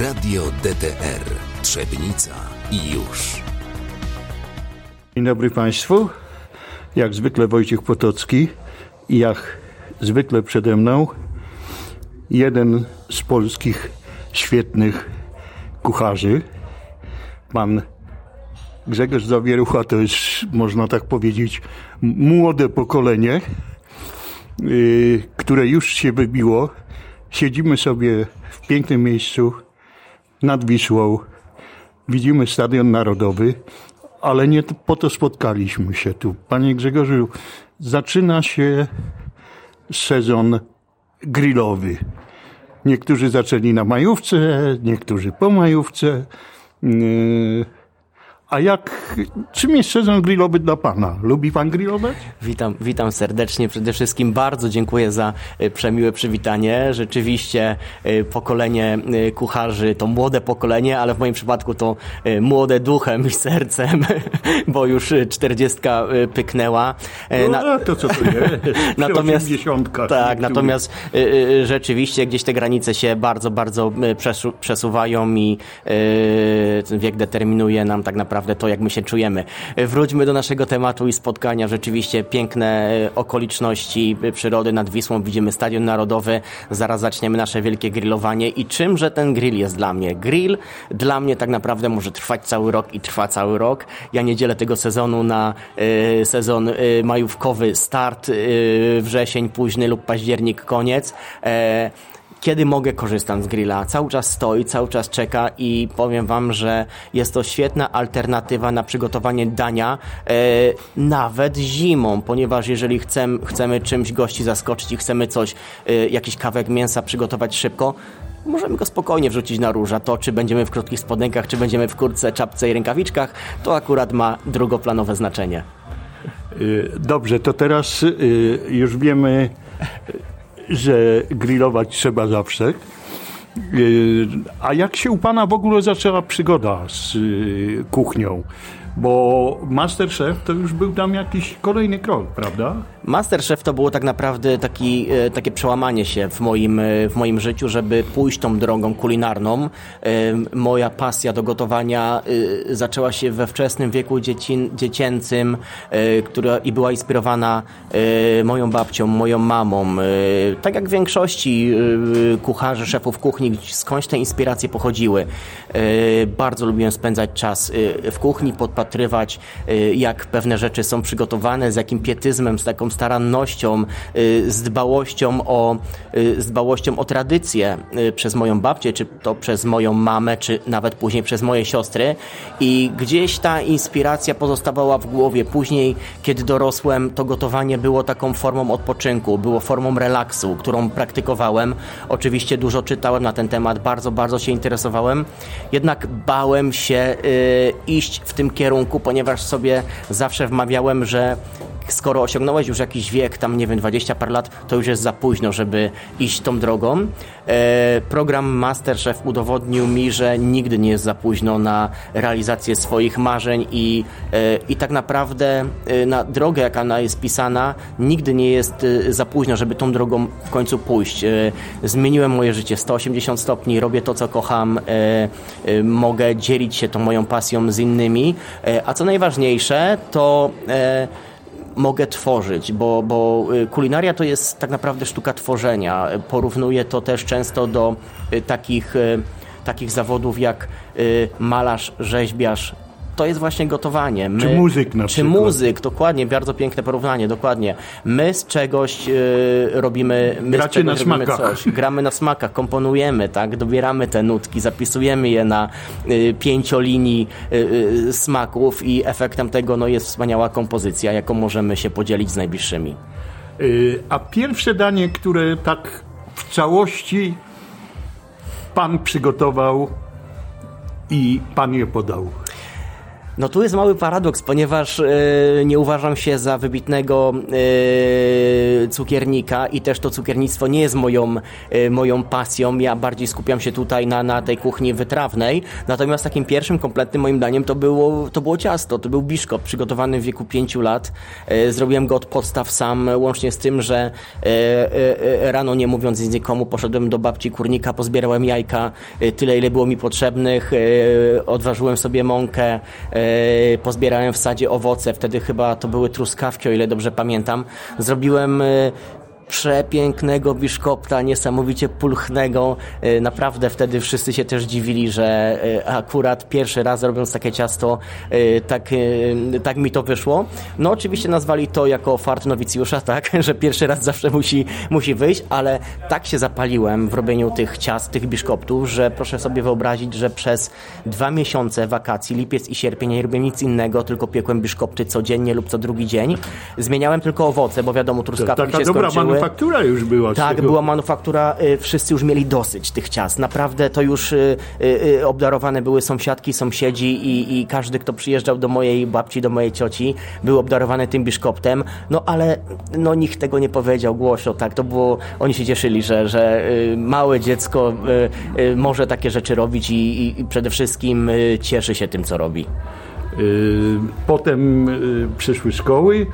Radio DTR Trzebnica i już. Dzień dobry Państwu. Jak zwykle Wojciech Potocki i jak zwykle przede mną jeden z polskich świetnych kucharzy, pan Grzegorz Zawierucha, to jest, można tak powiedzieć, młode pokolenie, yy, które już się wybiło. Siedzimy sobie w pięknym miejscu nad Wisłą, widzimy Stadion Narodowy, ale nie po to spotkaliśmy się tu. Panie Grzegorzu, zaczyna się sezon grillowy. Niektórzy zaczęli na majówce, niektórzy po majówce. Yy, a jak, czym jest sezon grillowy dla Pana? Lubi Pan grillować? Witam, witam serdecznie. Przede wszystkim bardzo dziękuję za e, przemiłe przywitanie. Rzeczywiście e, pokolenie e, kucharzy to młode pokolenie, ale w moim przypadku to młode duchem i sercem, bo już czterdziestka pyknęła. No, Na, to co to jest? natomiast, tak, natomiast rzeczywiście gdzieś te granice się bardzo, bardzo przesuwają i wiek determinuje nam tak naprawdę naprawdę to, jak my się czujemy. Wróćmy do naszego tematu i spotkania. Rzeczywiście piękne e, okoliczności e, przyrody nad Wisłą. Widzimy Stadion Narodowy. Zaraz zaczniemy nasze wielkie grillowanie. I czymże ten grill jest dla mnie? Grill dla mnie tak naprawdę może trwać cały rok i trwa cały rok. Ja nie dzielę tego sezonu na y, sezon y, majówkowy, start y, wrzesień, późny lub październik, koniec kiedy mogę korzystam z grilla. Cały czas stoi, cały czas czeka i powiem Wam, że jest to świetna alternatywa na przygotowanie dania e, nawet zimą, ponieważ jeżeli chcemy, chcemy czymś gości zaskoczyć i chcemy coś, e, jakiś kawałek mięsa przygotować szybko, możemy go spokojnie wrzucić na róża. To, czy będziemy w krótkich spodenkach, czy będziemy w kurtce, czapce i rękawiczkach, to akurat ma drugoplanowe znaczenie. Y, dobrze, to teraz y, już wiemy że grillować trzeba zawsze. Yy, a jak się u Pana w ogóle zaczęła przygoda z yy, kuchnią? Bo Masterchef to już był tam jakiś kolejny krok, prawda? Masterchef to było tak naprawdę taki, e, takie przełamanie się w moim, e, w moim życiu, żeby pójść tą drogą kulinarną. E, moja pasja do gotowania zaczęła się we wczesnym wieku dzieci, dziecięcym, która i była inspirowana moją babcią, moją mamą. Tak jak w większości kucharzy, szefów kuchni, skądś te inspiracje pochodziły. Bardzo lubiłem spędzać czas w kuchni, podpatrywać jak pewne rzeczy są przygotowane, z jakim pietyzmem, z taką starannością, y, z dbałością o, y, z dbałością o tradycję y, przez moją babcię, czy to przez moją mamę, czy nawet później przez moje siostry. I gdzieś ta inspiracja pozostawała w głowie. Później, kiedy dorosłem, to gotowanie było taką formą odpoczynku, było formą relaksu, którą praktykowałem. Oczywiście dużo czytałem na ten temat, bardzo, bardzo się interesowałem. Jednak bałem się y, iść w tym kierunku, ponieważ sobie zawsze wmawiałem, że skoro osiągnąłeś już jakiś wiek, tam nie wiem, 20 par lat, to już jest za późno, żeby iść tą drogą. E, program Masterchef udowodnił mi, że nigdy nie jest za późno na realizację swoich marzeń i, e, i tak naprawdę e, na drogę, jaka ona jest pisana, nigdy nie jest e, za późno, żeby tą drogą w końcu pójść. E, zmieniłem moje życie 180 stopni, robię to, co kocham, e, mogę dzielić się tą moją pasją z innymi, a co najważniejsze, to mogę tworzyć, bo, bo y, kulinaria to jest tak naprawdę sztuka tworzenia. Porównuję to też często do y, takich, y, takich zawodów jak malarz, rzeźbiarz, to jest właśnie gotowanie. My, czy muzyk na czy przykład. Czy muzyk, dokładnie, bardzo piękne porównanie, dokładnie. My z czegoś y, robimy, my Gracie na robimy smakach. coś. Gramy na smakach, komponujemy, tak, dobieramy te nutki, zapisujemy je na y, pięciolinii y, y, smaków i efektem tego no, jest wspaniała kompozycja, jaką możemy się podzielić z najbliższymi. Y, a pierwsze danie, które tak w całości pan przygotował i pan je podał. No tu jest mały paradoks, ponieważ e, nie uważam się za wybitnego e, cukiernika i też to cukiernictwo nie jest moją, e, moją pasją. Ja bardziej skupiam się tutaj na, na tej kuchni wytrawnej. Natomiast takim pierwszym kompletnym moim daniem to było, to było ciasto, to był biszkop przygotowany w wieku 5 lat. Zrobiłem go od podstaw sam, łącznie z tym, że rano nie mówiąc nic nikomu poszedłem do babci kurnika, pozbierałem jajka, tyle ile było mi potrzebnych, odważyłem sobie mąkę, pozbierałem w sadzie owoce, wtedy chyba to były truskawki, o ile dobrze pamiętam. Zrobiłem przepięknego biszkopta, niesamowicie pulchnego. E, naprawdę wtedy wszyscy się też dziwili, że e, akurat pierwszy raz robiąc takie ciasto, e, tak, tak mi to wyszło. No oczywiście nazwali to jako fart nowicjusza, tak, że pierwszy raz zawsze musi, musi wyjść, ale tak się zapaliłem w robieniu tych ciast, tych biszkoptów, że proszę sobie wyobrazić, że przez dwa miesiące wakacji, lipiec i sierpień nie robiłem nic innego, tylko piekłem biszkopty codziennie lub co drugi dzień. Zmieniałem tylko owoce, bo wiadomo, truskawki się skończyły manufaktura już była. Tak, była manufaktura, y, wszyscy już mieli dosyć tych ciast. Naprawdę to już y, y, obdarowane były sąsiadki, sąsiedzi i, i każdy, kto przyjeżdżał do mojej babci, do mojej cioci, był obdarowany tym biszkoptem. No ale no, nikt tego nie powiedział głośno, tak, to było, oni się cieszyli, że, że małe dziecko może takie rzeczy robić i, i przede wszystkim cieszy się tym, co robi. Potem przyszły szkoły,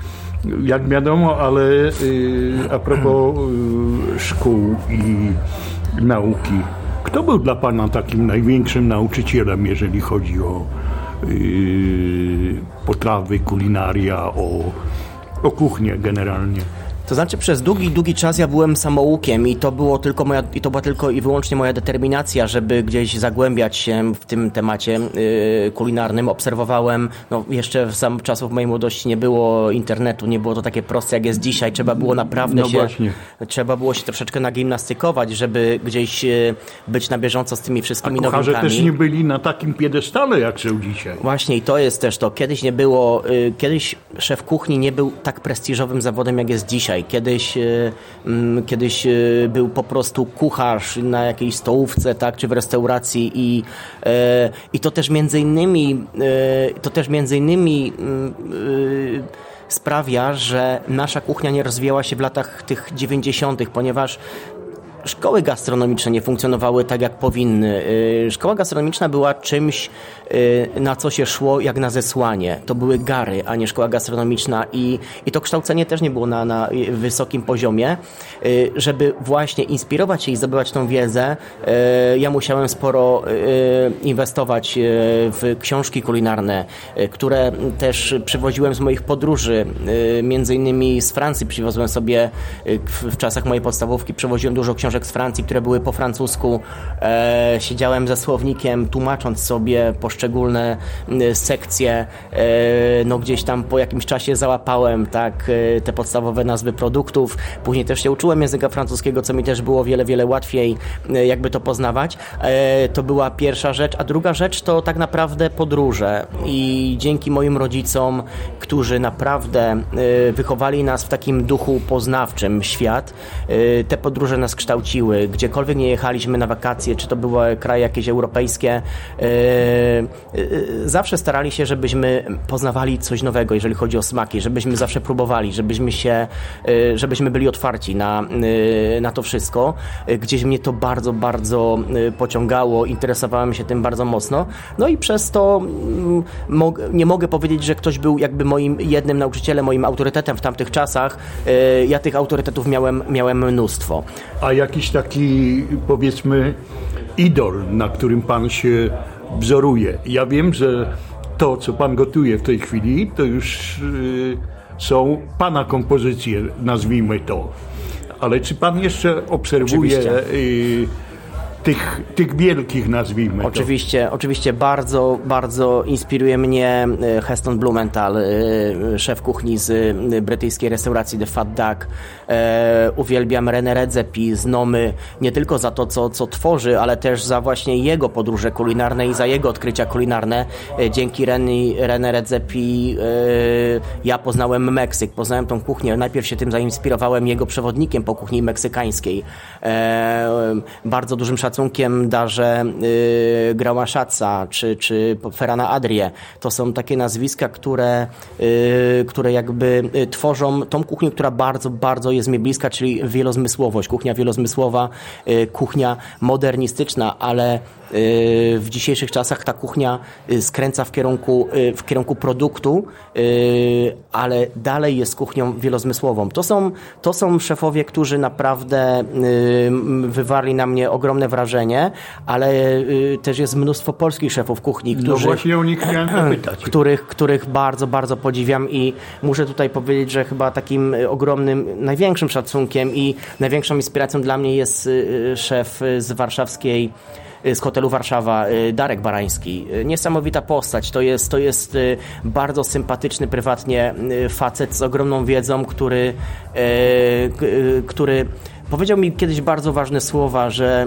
jak wiadomo, ale y, a propos y, szkół i nauki, kto był dla Pana takim największym nauczycielem, jeżeli chodzi o y, potrawy, kulinaria, o, o kuchnię generalnie? To znaczy przez długi, długi czas ja byłem samoukiem i to było tylko moja, i to była tylko i wyłącznie moja determinacja, żeby gdzieś zagłębiać się w tym temacie yy, kulinarnym. Obserwowałem, no jeszcze w sam czasów mojej młodości nie było internetu, nie było to takie proste jak jest dzisiaj. Trzeba było naprawdę no się, właśnie. trzeba było się troszeczkę nagimnastykować, żeby gdzieś yy, być na bieżąco z tymi wszystkimi A nowinkami. też nie byli na takim piedestale jak są dzisiaj. Właśnie i to jest też to. Kiedyś nie było, yy, kiedyś szef kuchni nie był tak prestiżowym zawodem jak jest dzisiaj. Kiedyś, e, mm, kiedyś e, był po prostu kucharz na jakiejś stołówce, tak, czy w restauracji i, e, i to też między innymi to też między innymi mm, sprawia, że nasza kuchnia nie rozwijała się w latach tych 90., ponieważ szkoły gastronomiczne nie funkcjonowały tak, jak powinny. Szkoła gastronomiczna była czymś, Y, na co się szło jak na zesłanie. To były gary, a nie szkoła gastronomiczna i, i to kształcenie też nie było na, na wysokim poziomie. Y, żeby właśnie inspirować się i zdobywać tą wiedzę, y, ja musiałem sporo inwestować w książki kulinarne, które też przywoziłem z moich podróży. Między innymi z Francji przywiozłem sobie w, czasach mojej podstawówki, przywoziłem dużo książek z Francji, które były po francusku. Siedziałem ze słownikiem, tłumacząc sobie poszczególne sekcje, y, no gdzieś tam po jakimś czasie załapałem tak y, te podstawowe nazwy produktów. Później też się uczyłem języka francuskiego, co mi też było wiele, wiele łatwiej jakby to poznawać. To była pierwsza rzecz, a druga rzecz to tak naprawdę podróże i dzięki moim rodzicom, którzy naprawdę wychowali nas w takim duchu poznawczym świat, te podróże nas kształciły. Gdziekolwiek nie jechaliśmy na wakacje, czy to były kraje jakieś europejskie, Y, y, zawsze starali się, żebyśmy poznawali coś nowego, jeżeli chodzi o smaki, żebyśmy zawsze próbowali, żebyśmy się, y, żebyśmy byli otwarci na, na to wszystko. Gdzieś mnie to bardzo, bardzo pociągało, interesowałem się tym bardzo mocno. No i przez to mm, nie mogę powiedzieć, że ktoś był jakby moim jednym nauczycielem, moim autorytetem w tamtych czasach. Ja tych autorytetów miałem, miałem mnóstwo. A jakiś taki, powiedzmy, idol, na którym pan się wzoruje. Ja wiem, że to, co pan gotuje w tej chwili, to już y, są pana kompozycje, nazwijmy to. Ale czy pan jeszcze obserwuje tych, tych wielkich, nazwijmy oczywiście, to. Oczywiście bardzo, bardzo inspiruje mnie e, Heston Blumenthal, e, szef kuchni z e, brytyjskiej restauracji The Fat Duck. Uwielbiam René Redzepi z Nomy nie tylko za to, co, co tworzy, ale też za właśnie jego podróże kulinarne i za jego odkrycia kulinarne. Dzięki René, René Redzepi ja poznałem Meksyk, poznałem tą kuchnię. Najpierw się tym zainspirowałem jego przewodnikiem po kuchni meksykańskiej. Bardzo dużym szacunkiem szacunkiem darzę y, Grałaszaca czy, czy Ferana Adrie. To są takie nazwiska, które, y, które jakby y, tworzą tą kuchnię, która bardzo, bardzo jest mi bliska, czyli wielozmysłowość. Kuchnia wielozmysłowa, y, kuchnia modernistyczna, ale y, w dzisiejszych czasach ta kuchnia y, skręca w kierunku, w kierunku produktu, ale dalej jest kuchnią wielozmysłową. To są, to są szefowie, którzy naprawdę wywarli na mnie ogromne wrażenie, ale y, też jest mnóstwo polskich szefów kuchni, No którzy, właśnie o nich chciałem zapytać. których, których bardzo, bardzo podziwiam i muszę tutaj powiedzieć, że chyba takim y, ogromnym, największym szacunkiem i największą inspiracją dla mnie jest y, szef z warszawskiej z hotelu Warszawa, Darek Barański. Niesamowita postać. To jest, to jest bardzo sympatyczny prywatnie facet z ogromną wiedzą, który, który Powiedział mi kiedyś bardzo ważne słowa, że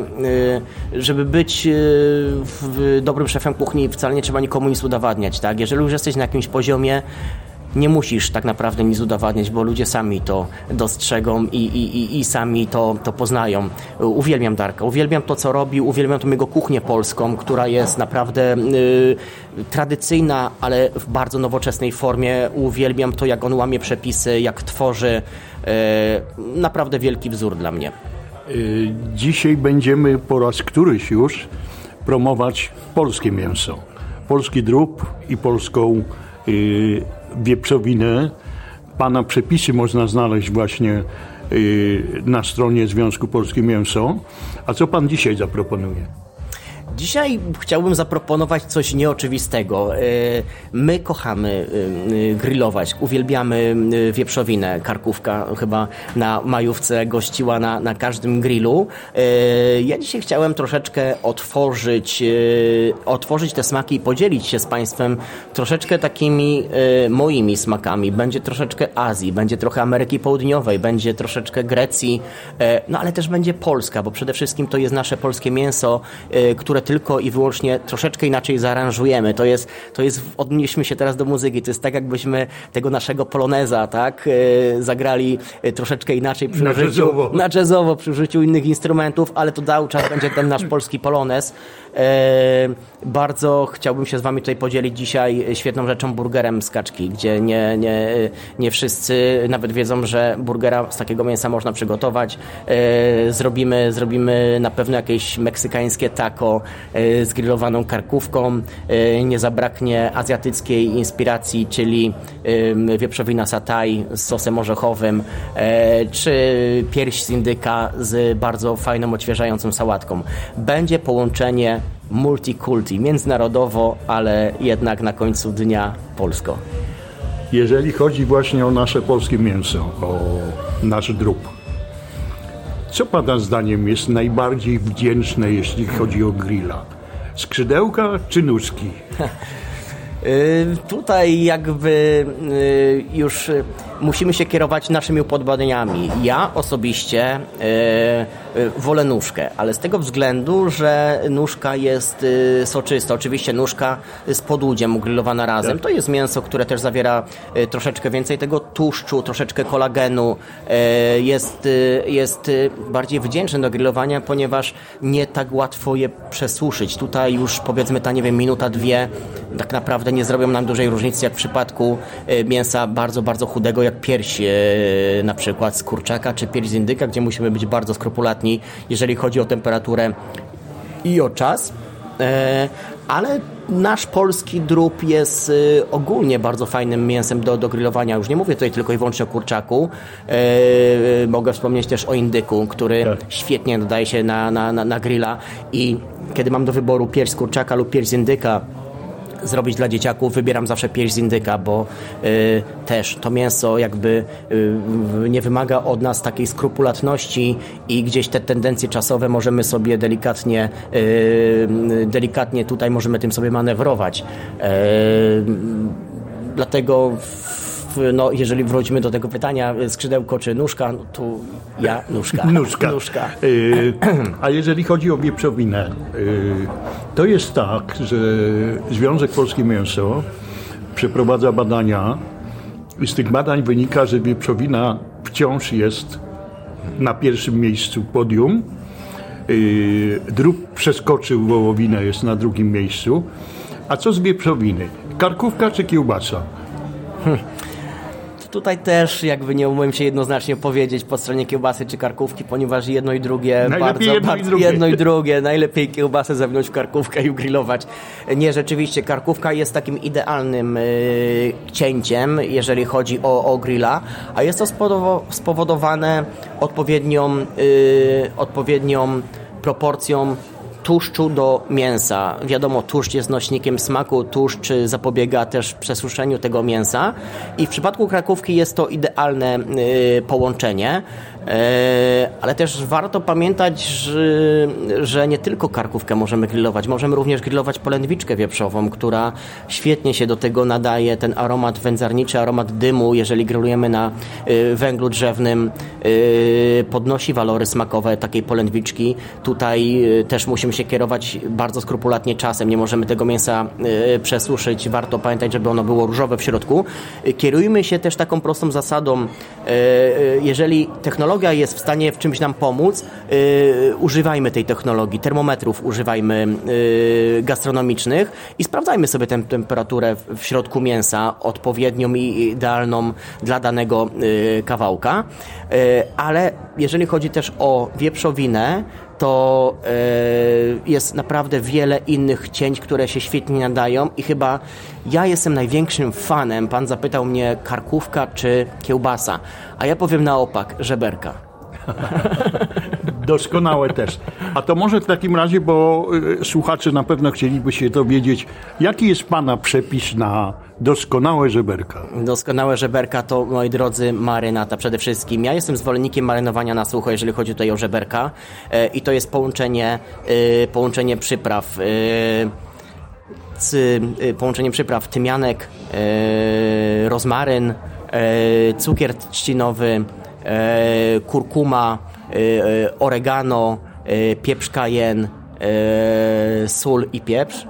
y, żeby być y, dobrym szefem kuchni wcale nie trzeba nikomu nic udowadniać. Tak? Jeżeli już jesteś na jakimś poziomie, nie musisz tak naprawdę nic udowadniać, bo ludzie sami to dostrzegą i, i, i, i sami to, to poznają. Uwielbiam Darka, uwielbiam to, co robi, uwielbiam tą jego kuchnię polską, która jest naprawdę y, tradycyjna, ale w bardzo nowoczesnej formie. Uwielbiam to, jak on łamie przepisy, jak tworzy. Y, naprawdę wielki wzór dla mnie. Y, Dzisiaj będziemy po raz któryś już promować polskie mięso. Polski drób i polską y, wieprzowinę. Pana przepisy można znaleźć właśnie y, na stronie Związku Polskie Mięso. A co pan dzisiaj zaproponuje? Dzisiaj chciałbym zaproponować coś nieoczywistego. E, My kochamy e, grillować, uwielbiamy e, wieprzowinę. Karkówka chyba na majówce gościła na, na każdym grillu. E, Ja dzisiaj chciałem troszeczkę otworzyć, e, otworzyć te smaki i podzielić się z Państwem troszeczkę takimi e, moimi smakami. Będzie troszeczkę Azji, będzie trochę Ameryki Południowej, będzie troszeczkę Grecji, e, no ale też będzie Polska, bo przede wszystkim to jest nasze polskie mięso, e, które tylko i wyłącznie troszeczkę inaczej zaaranżujemy. To jest, to jest, odnieśmy się teraz do muzyki, to jest tak jakbyśmy tego naszego poloneza, tak, e, zagrali e, troszeczkę inaczej przy Na użyciu, jazzowo. na jazzowo, przy użyciu innych instrumentów, ale to cały czas będzie ten nasz polski polonez. E, bardzo chciałbym się z Wami tutaj podzielić dzisiaj świetną rzeczą burgerem z kaczki, gdzie nie, nie, nie wszyscy nawet wiedzą, że burgera z takiego mięsa można przygotować. Zrobimy, zrobimy na pewno jakieś meksykańskie taco z grillowaną karkówką. E, nie zabraknie azjatyckiej inspiracji, czyli e, wieprzowina satay z sosem orzechowym, e, czy pierś z indyka z bardzo fajną, odświeżającą sałatką. Będzie połączenie multikulti, międzynarodowo, ale jednak na końcu dnia polsko. Jeżeli chodzi właśnie o nasze polskie mięso, o nasz drób, co Pana zdaniem jest najbardziej wdzięczne, jeśli chodzi o grilla? Skrzydełka czy nóżki? Tutaj jakby y, już musimy się kierować naszymi upodobaniami. Ja osobiście y, y, wolę nóżkę, ale z tego względu, że nóżka jest soczysta. Oczywiście nóżka z podłudziem ugrillowana razem. To jest mięso, które też zawiera troszeczkę więcej tego tłuszczu, troszeczkę kolagenu. Jest, jest bardziej wdzięczne do grillowania, ponieważ nie tak łatwo je przesuszyć. Tutaj już powiedzmy ta, nie wiem, minuta, dwie tak naprawdę nie zrobią nam dużej różnicy jak w przypadku e, mięsa bardzo, bardzo chudego, jak pierś e, na przykład z kurczaka czy pierś z indyka, gdzie musimy być bardzo skrupulatni, jeżeli chodzi o temperaturę i o czas. E, Ale nasz polski drób jest ogólnie bardzo fajnym mięsem do, do grillowania. Już nie mówię tutaj tylko i wyłącznie o kurczaku. Mogę wspomnieć też o indyku, który Tak. świetnie nadaje się na, na, na, na grilla i kiedy mam do wyboru pierś z kurczaka lub pierś z indyka, zrobić dla dzieciaków, wybieram zawsze pierś z indyka, bo y, też to mięso jakby y, nie wymaga od nas takiej skrupulatności i gdzieś te tendencje czasowe możemy sobie delikatnie y, delikatnie tutaj możemy tym sobie manewrować. Y, dlatego w, no, jeżeli wrócimy do tego pytania skrzydełko czy nóżka, no to ja nóżka. Nóżka. nóżka. Y, a jeżeli chodzi o wieprzowinę, y, to jest tak, że Związek Polskie Mięso przeprowadza badania i z tych badań wynika, że wieprzowina wciąż jest na pierwszym miejscu podium. Yy, drób przeskoczył wołowinę, jest na drugim miejscu. A co z wieprzowiny? Karkówka czy kiełbasa? Tutaj też jakby nie umiem się jednoznacznie powiedzieć po stronie kiełbasy czy karkówki, ponieważ jedno i drugie Najlepiej bardzo, jedno i bardzo drugie. jedno i drugie. Najlepiej kiełbasę zawinąć w karkówkę i grillować. Nie, rzeczywiście karkówka jest takim idealnym y, cięciem, jeżeli chodzi o, o grilla, a jest to spowodowane odpowiednią, y, odpowiednią proporcją tłuszczu do mięsa. Wiadomo, tłuszcz jest nośnikiem smaku, tłuszcz zapobiega też przesuszeniu tego mięsa i w przypadku krakówki jest to idealne y, połączenie. E, ale też warto pamiętać, że, że nie tylko karkówkę możemy grillować. Możemy również grillować polędwiczkę wieprzową, która świetnie się do tego nadaje. Ten aromat wędzarniczy, aromat dymu, jeżeli grillujemy na y, węglu drzewnym, y, podnosi walory smakowe takiej polędwiczki. Tutaj też musimy się kierować bardzo skrupulatnie czasem. Nie możemy tego mięsa przesuszyć. Warto pamiętać, żeby ono było różowe w środku. Kierujmy się też taką prostą zasadą. Jeżeli technologia jest w stanie w czymś nam pomóc, y, używajmy tej technologii. Termometrów używajmy y, gastronomicznych i sprawdzajmy sobie tę temperaturę w- środku mięsa, odpowiednią i idealną dla danego y, kawałka. Y, Ale jeżeli chodzi też o wieprzowinę, to y, jest naprawdę wiele innych cięć, które się świetnie nadają i chyba ja jestem największym fanem, pan zapytał mnie karkówka czy kiełbasa, a ja powiem na opak, żeberka. Doskonałe też. A to może w takim razie, bo y, słuchacze na pewno chcieliby się dowiedzieć, jaki jest Pana przepis na doskonałe żeberka? Doskonałe żeberka to, moi drodzy, marynata przede wszystkim. Ja jestem zwolennikiem marynowania na sucho, jeżeli chodzi tutaj o żeberka e, i to jest połączenie, e, połączenie przypraw. e, połączenie przypraw tymianek, rozmaryn, cukier trzcinowy, kurkuma, oregano, e, pieprz kajen, sól i pieprz.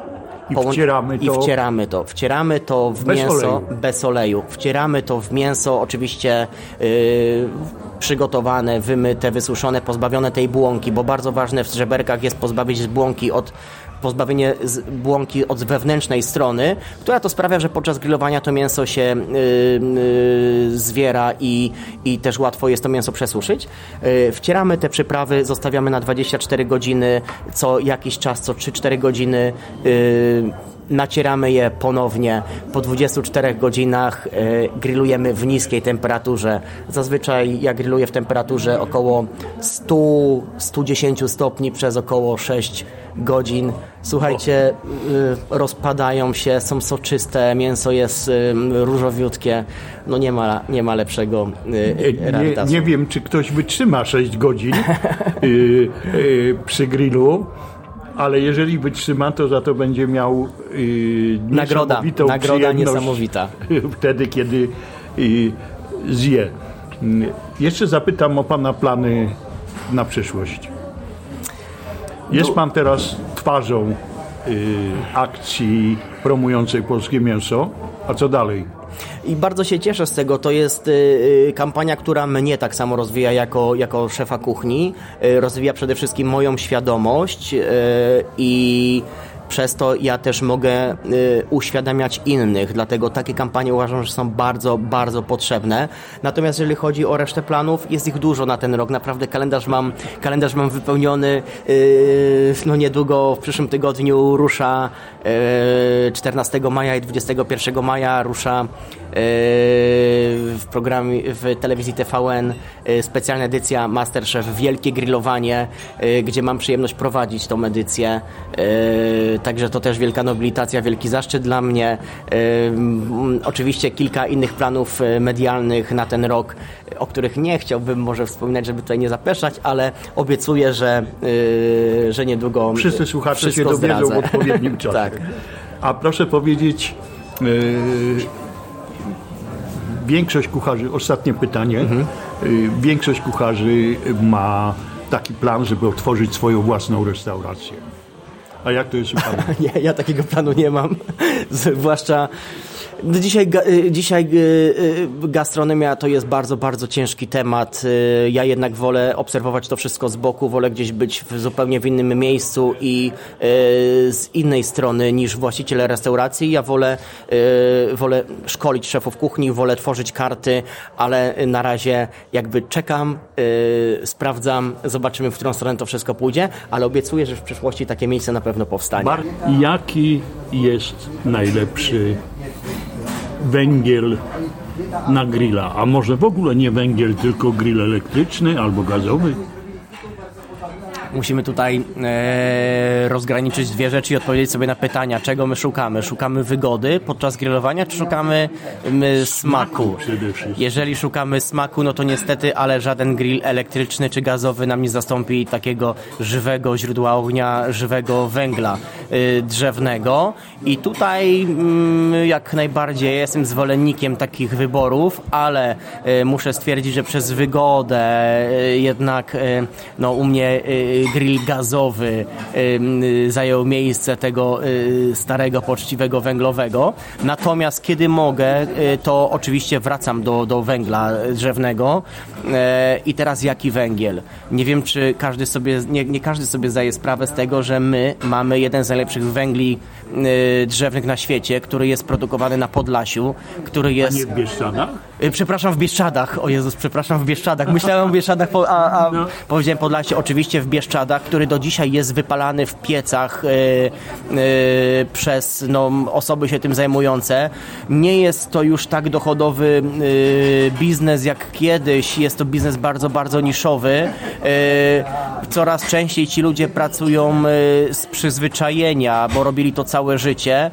I wcieramy I to- wcieramy to. Wcieramy to w Bez mięso oleju. bez oleju. Wcieramy to w mięso, oczywiście yy, przygotowane, wymyte, wysuszone, pozbawione tej błonki, bo bardzo ważne w żeberkach jest pozbawić błonki od pozbawienie błonki od wewnętrznej strony, która to sprawia, że podczas grillowania to mięso się yy, yy, zwiera i, i też łatwo jest to mięso przesuszyć. Yy, wcieramy te przyprawy, zostawiamy na 24 godziny, co jakiś czas, co 3-4 godziny nacieramy je ponownie. Po 24 godzinach e, grillujemy w niskiej temperaturze. Zazwyczaj ja grilluję w temperaturze około 100-110 stopni przez około 6 godzin. Słuchajcie, y, rozpadają się, są soczyste, mięso jest y, różowiutkie. No nie ma, nie ma lepszego Nie, nie wiem, czy ktoś wytrzyma 6 godzin y, y, przy grillu, ale jeżeli wytrzyma, to za to będzie miał y, Nagroda, nagroda niesamowita. Wtedy, kiedy y, zje. Y, Jeszcze zapytam o Pana plany na przyszłość. Jest Pan teraz twarzą y, akcji promującej polskie mięso, a co dalej? I bardzo się cieszę z tego. To jest y, y, kampania, która mnie tak samo rozwija jako, jako szefa kuchni. Y, rozwija przede wszystkim moją świadomość i przez to ja też mogę y, uświadamiać innych, dlatego takie kampanie uważam, że są bardzo, bardzo potrzebne. Natomiast jeżeli chodzi o resztę planów, jest ich dużo na ten rok. Naprawdę kalendarz mam, kalendarz mam wypełniony. y, no niedługo w przyszłym tygodniu rusza y, 14 maja i 21 maja rusza y, w programie w telewizji TVN y, specjalna edycja Masterchef Wielkie Grillowanie, y, gdzie mam przyjemność prowadzić tą edycję. Także to też wielka nobilitacja, wielki zaszczyt dla mnie. Oczywiście kilka innych planów y, medialnych na ten rok, y, o których nie chciałbym może wspominać, żeby tutaj nie zapeszać, ale obiecuję, że, y, że niedługo Wszyscy słuchacze się dowiedzą w odpowiednim czasie. tak. A proszę powiedzieć, większość kucharzy, ostatnie pytanie, yy, większość kucharzy ma taki plan, żeby otworzyć swoją własną restaurację. A jak to jest u pana? Nie, ja takiego planu nie mam. Zwłaszcza no dzisiaj, y, dzisiaj y, y, gastronomia to jest bardzo, bardzo ciężki temat. Ja jednak wolę obserwować to wszystko z boku, wolę gdzieś być w zupełnie w innym miejscu i z innej strony niż właściciel restauracji. Ja wolę, wolę szkolić szefów kuchni, wolę tworzyć karty, ale na razie jakby czekam, sprawdzam, zobaczymy, w którą stronę to wszystko pójdzie, ale obiecuję, że w przyszłości takie miejsce na pewno powstanie. Jaki jest najlepszy węgiel na grilla, a może w ogóle nie węgiel, tylko grill elektryczny albo gazowy? musimy tutaj e, rozgraniczyć dwie rzeczy i odpowiedzieć sobie na pytania, czego my szukamy. Szukamy wygody podczas grillowania, czy szukamy my, smaku? Jeżeli szukamy smaku, no to niestety, ale żaden grill elektryczny czy gazowy nam nie zastąpi takiego żywego źródła ognia, żywego węgla y, drzewnego. I tutaj mm, jak najbardziej jestem zwolennikiem takich wyborów, ale y, muszę stwierdzić, że przez wygodę y, jednak no, u mnie grill gazowy zajął miejsce tego y, starego, poczciwego węglowego. Natomiast kiedy mogę, y, to oczywiście wracam do, do węgla drzewnego. E, I teraz jaki węgiel? Nie wiem, czy każdy sobie, nie, nie każdy sobie zdaje sprawę z tego, że my mamy jeden z najlepszych węgli y, drzewnych na świecie, który jest produkowany na Podlasiu, który jest... A nie w Bieszczadach? Przepraszam, w Bieszczadach. O Jezus, przepraszam, w Bieszczadach. Myślałem o Bieszczadach, a, a no. powiedziałem Podlasie. Oczywiście w Bieszczadach który do dzisiaj jest wypalany w piecach yy, yy, przez no, osoby się tym zajmujące. Nie jest to już tak dochodowy yy, biznes jak kiedyś. Jest to biznes bardzo, bardzo niszowy. coraz częściej ci ludzie pracują z przyzwyczajenia, bo robili to całe życie.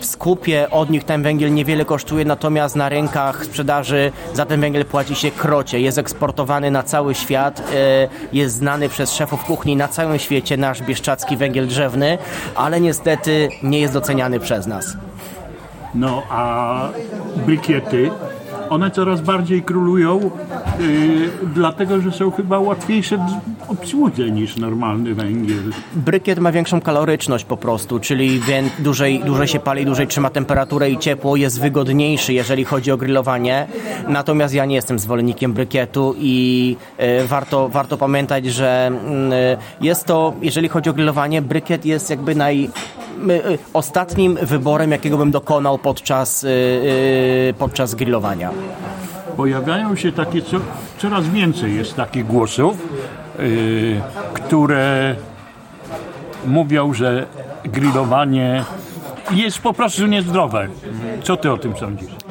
w skupie od nich ten węgiel niewiele kosztuje, natomiast na rynkach sprzedaży za ten węgiel płaci się krocie. Jest eksportowany na cały świat, jest znany znany przez szefów kuchni na całym świecie nasz bieszczacki węgiel drzewny, ale niestety nie jest doceniany przez nas. No a brykiety one coraz bardziej królują, yy, dlatego że są chyba łatwiejsze w obsłudze niż normalny węgiel. Brykiet ma większą kaloryczność po prostu, czyli dłużej, dłużej się pali, dłużej trzyma temperaturę i ciepło, jest wygodniejszy, jeżeli chodzi o grillowanie. Natomiast ja nie jestem zwolennikiem brykietu i yy, warto, warto pamiętać, że yy, jest to, jeżeli chodzi o grillowanie, brykiet jest jakby naj, ostatnim wyborem, jakiego bym dokonał podczas, y, y, podczas grillowania pojawiają się takie, co, coraz więcej jest takich głosów, yy, które mówią, że grillowanie jest po prostu niezdrowe. Co ty o tym sądzisz?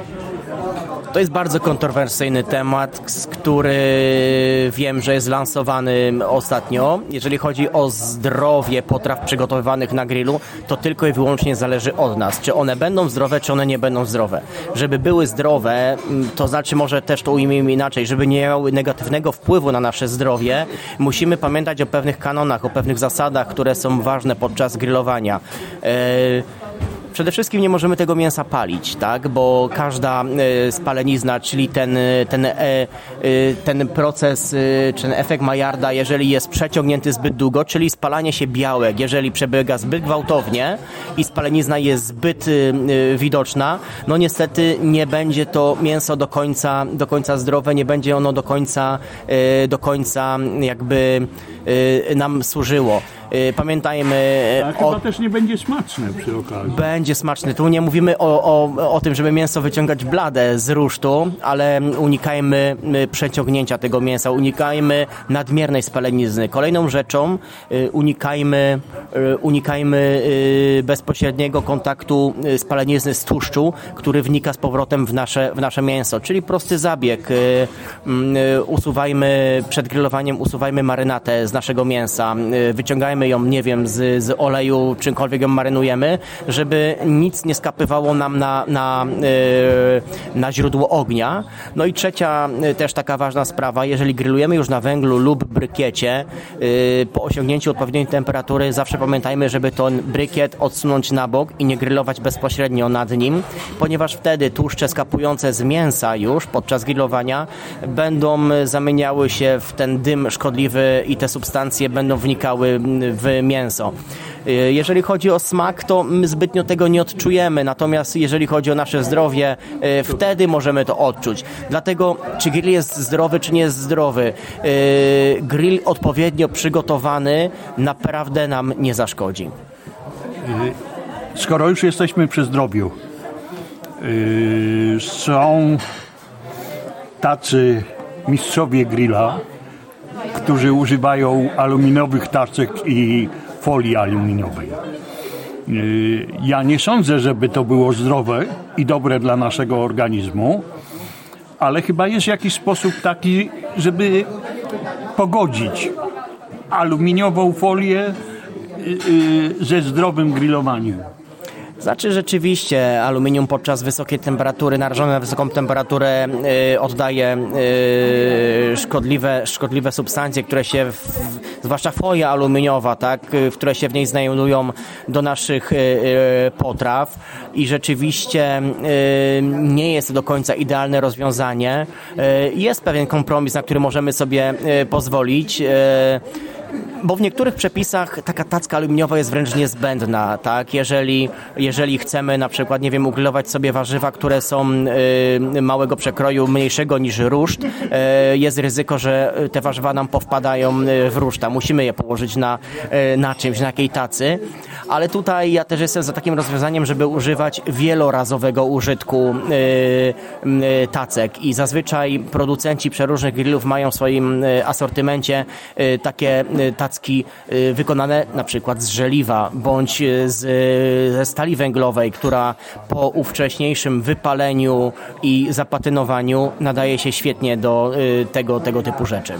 To jest bardzo kontrowersyjny temat, który wiem, że jest lansowany ostatnio. Jeżeli chodzi o zdrowie potraw przygotowywanych na grillu, to tylko i wyłącznie zależy od nas, czy one będą zdrowe, czy one nie będą zdrowe. Żeby były zdrowe, mm, to znaczy może też to ujmijmy inaczej, żeby nie miały negatywnego wpływu na nasze zdrowie, musimy pamiętać o pewnych kanonach, o pewnych zasadach, które są ważne podczas grillowania. Yy, Przede wszystkim nie możemy tego mięsa palić, tak? bo każda e, spalenizna, czyli ten, e, ten, e, ten proces, czy ten efekt Majarda, jeżeli jest przeciągnięty zbyt długo, czyli spalanie się białek, jeżeli przebiega zbyt gwałtownie i spalenizna jest zbyt widoczna, no niestety nie będzie to mięso do końca, do końca zdrowe, nie będzie ono do końca, do końca jakby nam służyło. Y, pamiętajmy... Tak, o... chyba też nie będzie smaczne przy okazji. Będzie smaczne. Tu nie mówimy o, o, o tym, żeby mięso wyciągać blade z rusztu, ale unikajmy y, przeciągnięcia tego mięsa, unikajmy nadmiernej spalenizny. Kolejną rzeczą y, unikajmy, unikajmy bezpośredniego kontaktu spalenizny z tłuszczu, który wnika z powrotem w nasze, w nasze mięso, czyli prosty zabieg. Mm, usuwajmy przed grillowaniem, usuwajmy marynatę z naszego mięsa, wyciągajmy ją, nie wiem, z, z oleju, czymkolwiek ją marynujemy, żeby nic nie skapywało nam na, na, yy, na źródło ognia. No i trzecia yy, też taka ważna sprawa, jeżeli grillujemy już na węglu lub brykiecie, po osiągnięciu odpowiedniej temperatury zawsze pamiętajmy, żeby ten brykiet odsunąć na bok i nie grillować bezpośrednio nad nim, ponieważ wtedy tłuszcze skapujące z mięsa już podczas grillowania będą zamieniały się w ten dym szkodliwy i te substancje substancje będą wnikały w mięso. Jeżeli chodzi o smak, to my zbytnio tego nie odczujemy, natomiast jeżeli chodzi o nasze zdrowie, wtedy możemy to odczuć. Dlatego, czy grill jest zdrowy, czy nie jest zdrowy, grill odpowiednio przygotowany naprawdę nam nie zaszkodzi. Skoro już jesteśmy przy zdrowiu, są tacy mistrzowie grilla, którzy używają aluminiowych tacek i folii aluminiowej. Yy, ja nie sądzę, żeby to było zdrowe i dobre dla naszego organizmu, ale chyba jest jakiś sposób taki, żeby pogodzić aluminiową folię yy, ze zdrowym grillowaniem. Znaczy rzeczywiście aluminium podczas wysokiej temperatury, narażone na wysoką temperaturę y, oddaje y, szkodliwe, szkodliwe substancje, które się, w, zwłaszcza folia aluminiowa, tak, y, które się w niej znajdują do naszych potraw i rzeczywiście nie jest to do końca idealne rozwiązanie. Jest pewien kompromis, na który możemy sobie pozwolić bo w niektórych przepisach taka tacka aluminiowa jest wręcz niezbędna, tak? Jeżeli, jeżeli chcemy na przykład, nie wiem, ugrillować sobie warzywa, które są y, małego przekroju, mniejszego niż ruszt, y, jest ryzyko, że te warzywa nam powpadają y, w ruszta. Musimy je położyć na, y, na czymś, na jakiej tacy. Ale tutaj ja też jestem za takim rozwiązaniem, żeby używać wielorazowego użytku y, y, tacek i zazwyczaj producenci przeróżnych grillów mają w swoim asortymencie takie tacki y, wykonane na przykład z żeliwa bądź y, z, y, ze stali węglowej, która po ówcześniejszym wypaleniu i zapatynowaniu nadaje się świetnie do tego, tego typu rzeczy.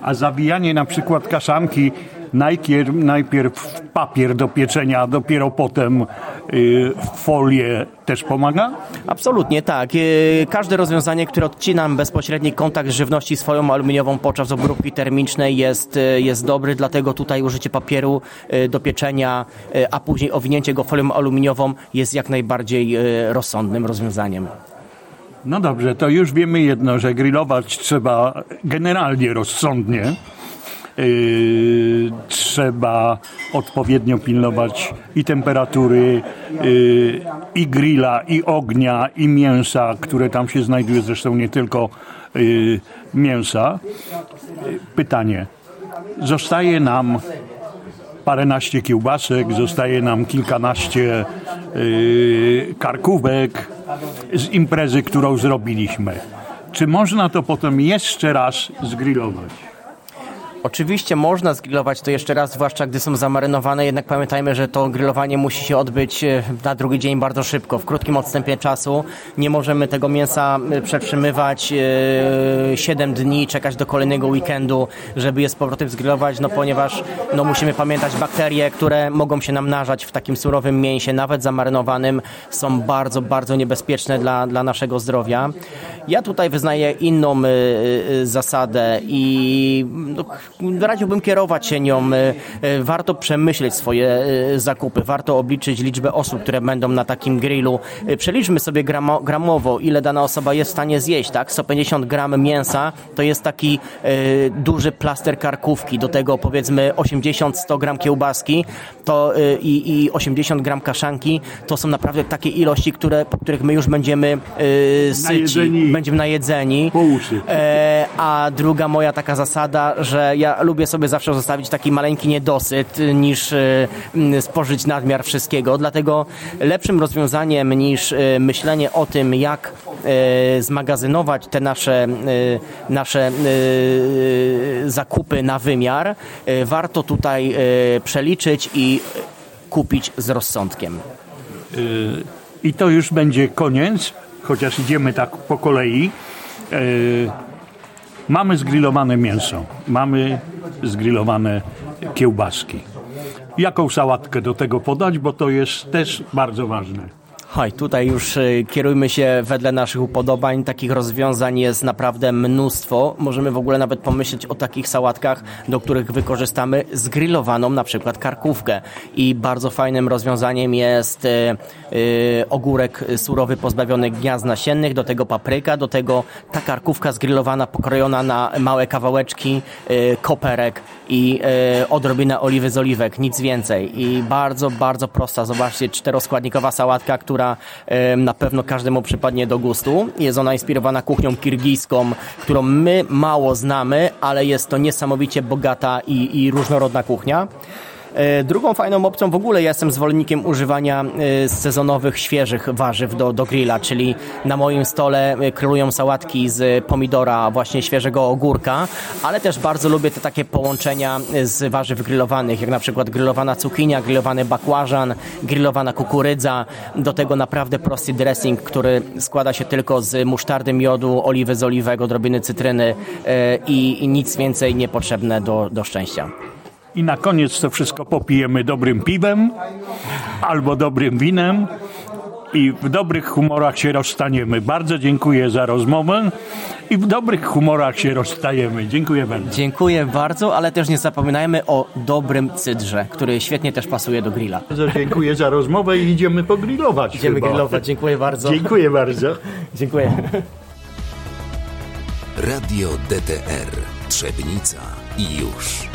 A zawijanie na przykład kaszanki najpierw, najpierw papier do pieczenia, a dopiero potem y, folię też pomaga? Absolutnie tak. Y, każde rozwiązanie, które odcina bezpośredni kontakt z żywności swoją aluminiową podczas obróbki termicznej jest, y, jest dobry, dlatego tutaj użycie papieru do pieczenia, a później owinięcie go folią aluminiową jest jak najbardziej rozsądnym rozwiązaniem. No dobrze, to już wiemy jedno, że grillować trzeba generalnie rozsądnie. Yy, trzeba odpowiednio pilnować i temperatury, yy, i grilla, i ognia, i mięsa, które tam się znajduje, zresztą nie tylko yy, mięsa. Pytanie. Zostaje nam paręnaście kiełbasek, zostaje nam kilkanaście karkówek z imprezy, którą zrobiliśmy. Czy można to potem jeszcze raz zgrillować? Oczywiście można zgrillować to jeszcze raz, zwłaszcza gdy są zamarynowane, jednak pamiętajmy, że to grillowanie musi się odbyć e, na drugi dzień bardzo szybko, w krótkim odstępie czasu. Nie możemy tego mięsa e, przetrzymywać 7 e, dni, czekać do kolejnego weekendu, żeby je z powrotem zgrillować, no ponieważ no, musimy pamiętać, bakterie, które mogą się namnażać w takim surowym mięsie, nawet zamarynowanym, są bardzo, bardzo niebezpieczne dla, dla naszego zdrowia. Ja tutaj wyznaję inną zasadę i no, radziłbym kierować się nią. E, e, warto przemyśleć swoje e, zakupy, warto obliczyć liczbę osób, które będą na takim grillu. Przeliczmy sobie gramo, gramowo, ile dana osoba jest w stanie zjeść, tak? 150 gram mięsa to jest taki duży plaster karkówki, do tego powiedzmy 80-100 gram kiełbaski to, i, i 80 gram kaszanki, to są naprawdę takie ilości, które, po których my już będziemy syci, najedzeni. będziemy najedzeni. Po uszy. a druga moja taka zasada, że ja lubię sobie zawsze zostawić taki maleńki niedosyt niż e, spożyć nadmiar wszystkiego. Dlatego lepszym rozwiązaniem niż e, myślenie o tym, jak zmagazynować te nasze, nasze zakupy na wymiar, warto tutaj przeliczyć i kupić z rozsądkiem. I to już będzie koniec, chociaż idziemy tak po kolei. Mamy zgrillowane mięso, mamy zgrillowane kiełbaski. Jaką sałatkę do tego podać, bo to jest też bardzo ważne. Oj, tutaj już y, kierujmy się wedle naszych upodobań. Takich rozwiązań jest naprawdę mnóstwo. Możemy w ogóle nawet pomyśleć o takich sałatkach, do których wykorzystamy zgrillowaną na przykład karkówkę. I bardzo fajnym rozwiązaniem jest y, y, ogórek surowy pozbawiony gniazd nasiennych, do tego papryka, do tego ta karkówka zgrillowana, pokrojona na małe kawałeczki, y, koperek i y, odrobinę oliwy z oliwek, nic więcej. I bardzo, bardzo prosta. Zobaczcie, czteroskładnikowa sałatka, która na pewno każdemu przypadnie do gustu. Jest ona inspirowana kuchnią kirgijską, którą my mało znamy, ale jest to niesamowicie bogata i, i różnorodna kuchnia. E, drugą fajną opcją w ogóle jestem zwolennikiem używania e, sezonowych, świeżych warzyw do, do grilla, czyli na moim stole e, królują sałatki z pomidora, właśnie świeżego ogórka, ale też bardzo lubię te takie połączenia z warzyw grillowanych, jak na przykład grillowana cukinia, grillowany bakłażan, grillowana kukurydza, do tego naprawdę prosty dressing, który składa się tylko z musztardy, miodu, oliwy z oliwek, odrobiny cytryny i, i nic więcej niepotrzebne do, do szczęścia i na koniec to wszystko popijemy dobrym piwem albo dobrym winem i w dobrych humorach się rozstaniemy. Bardzo dziękuję za rozmowę i w dobrych humorach się rozstajemy. Dziękuję bardzo. Dziękuję bardzo, ale też nie zapominajmy o dobrym cydrze, który świetnie też pasuje do grilla. Bardzo dziękuję za rozmowę i idziemy pogrillować. Idziemy chyba. grillować. Dziękuję bardzo. Dziękuję bardzo. Dziękuję. Radio DTR Trzebnica i już.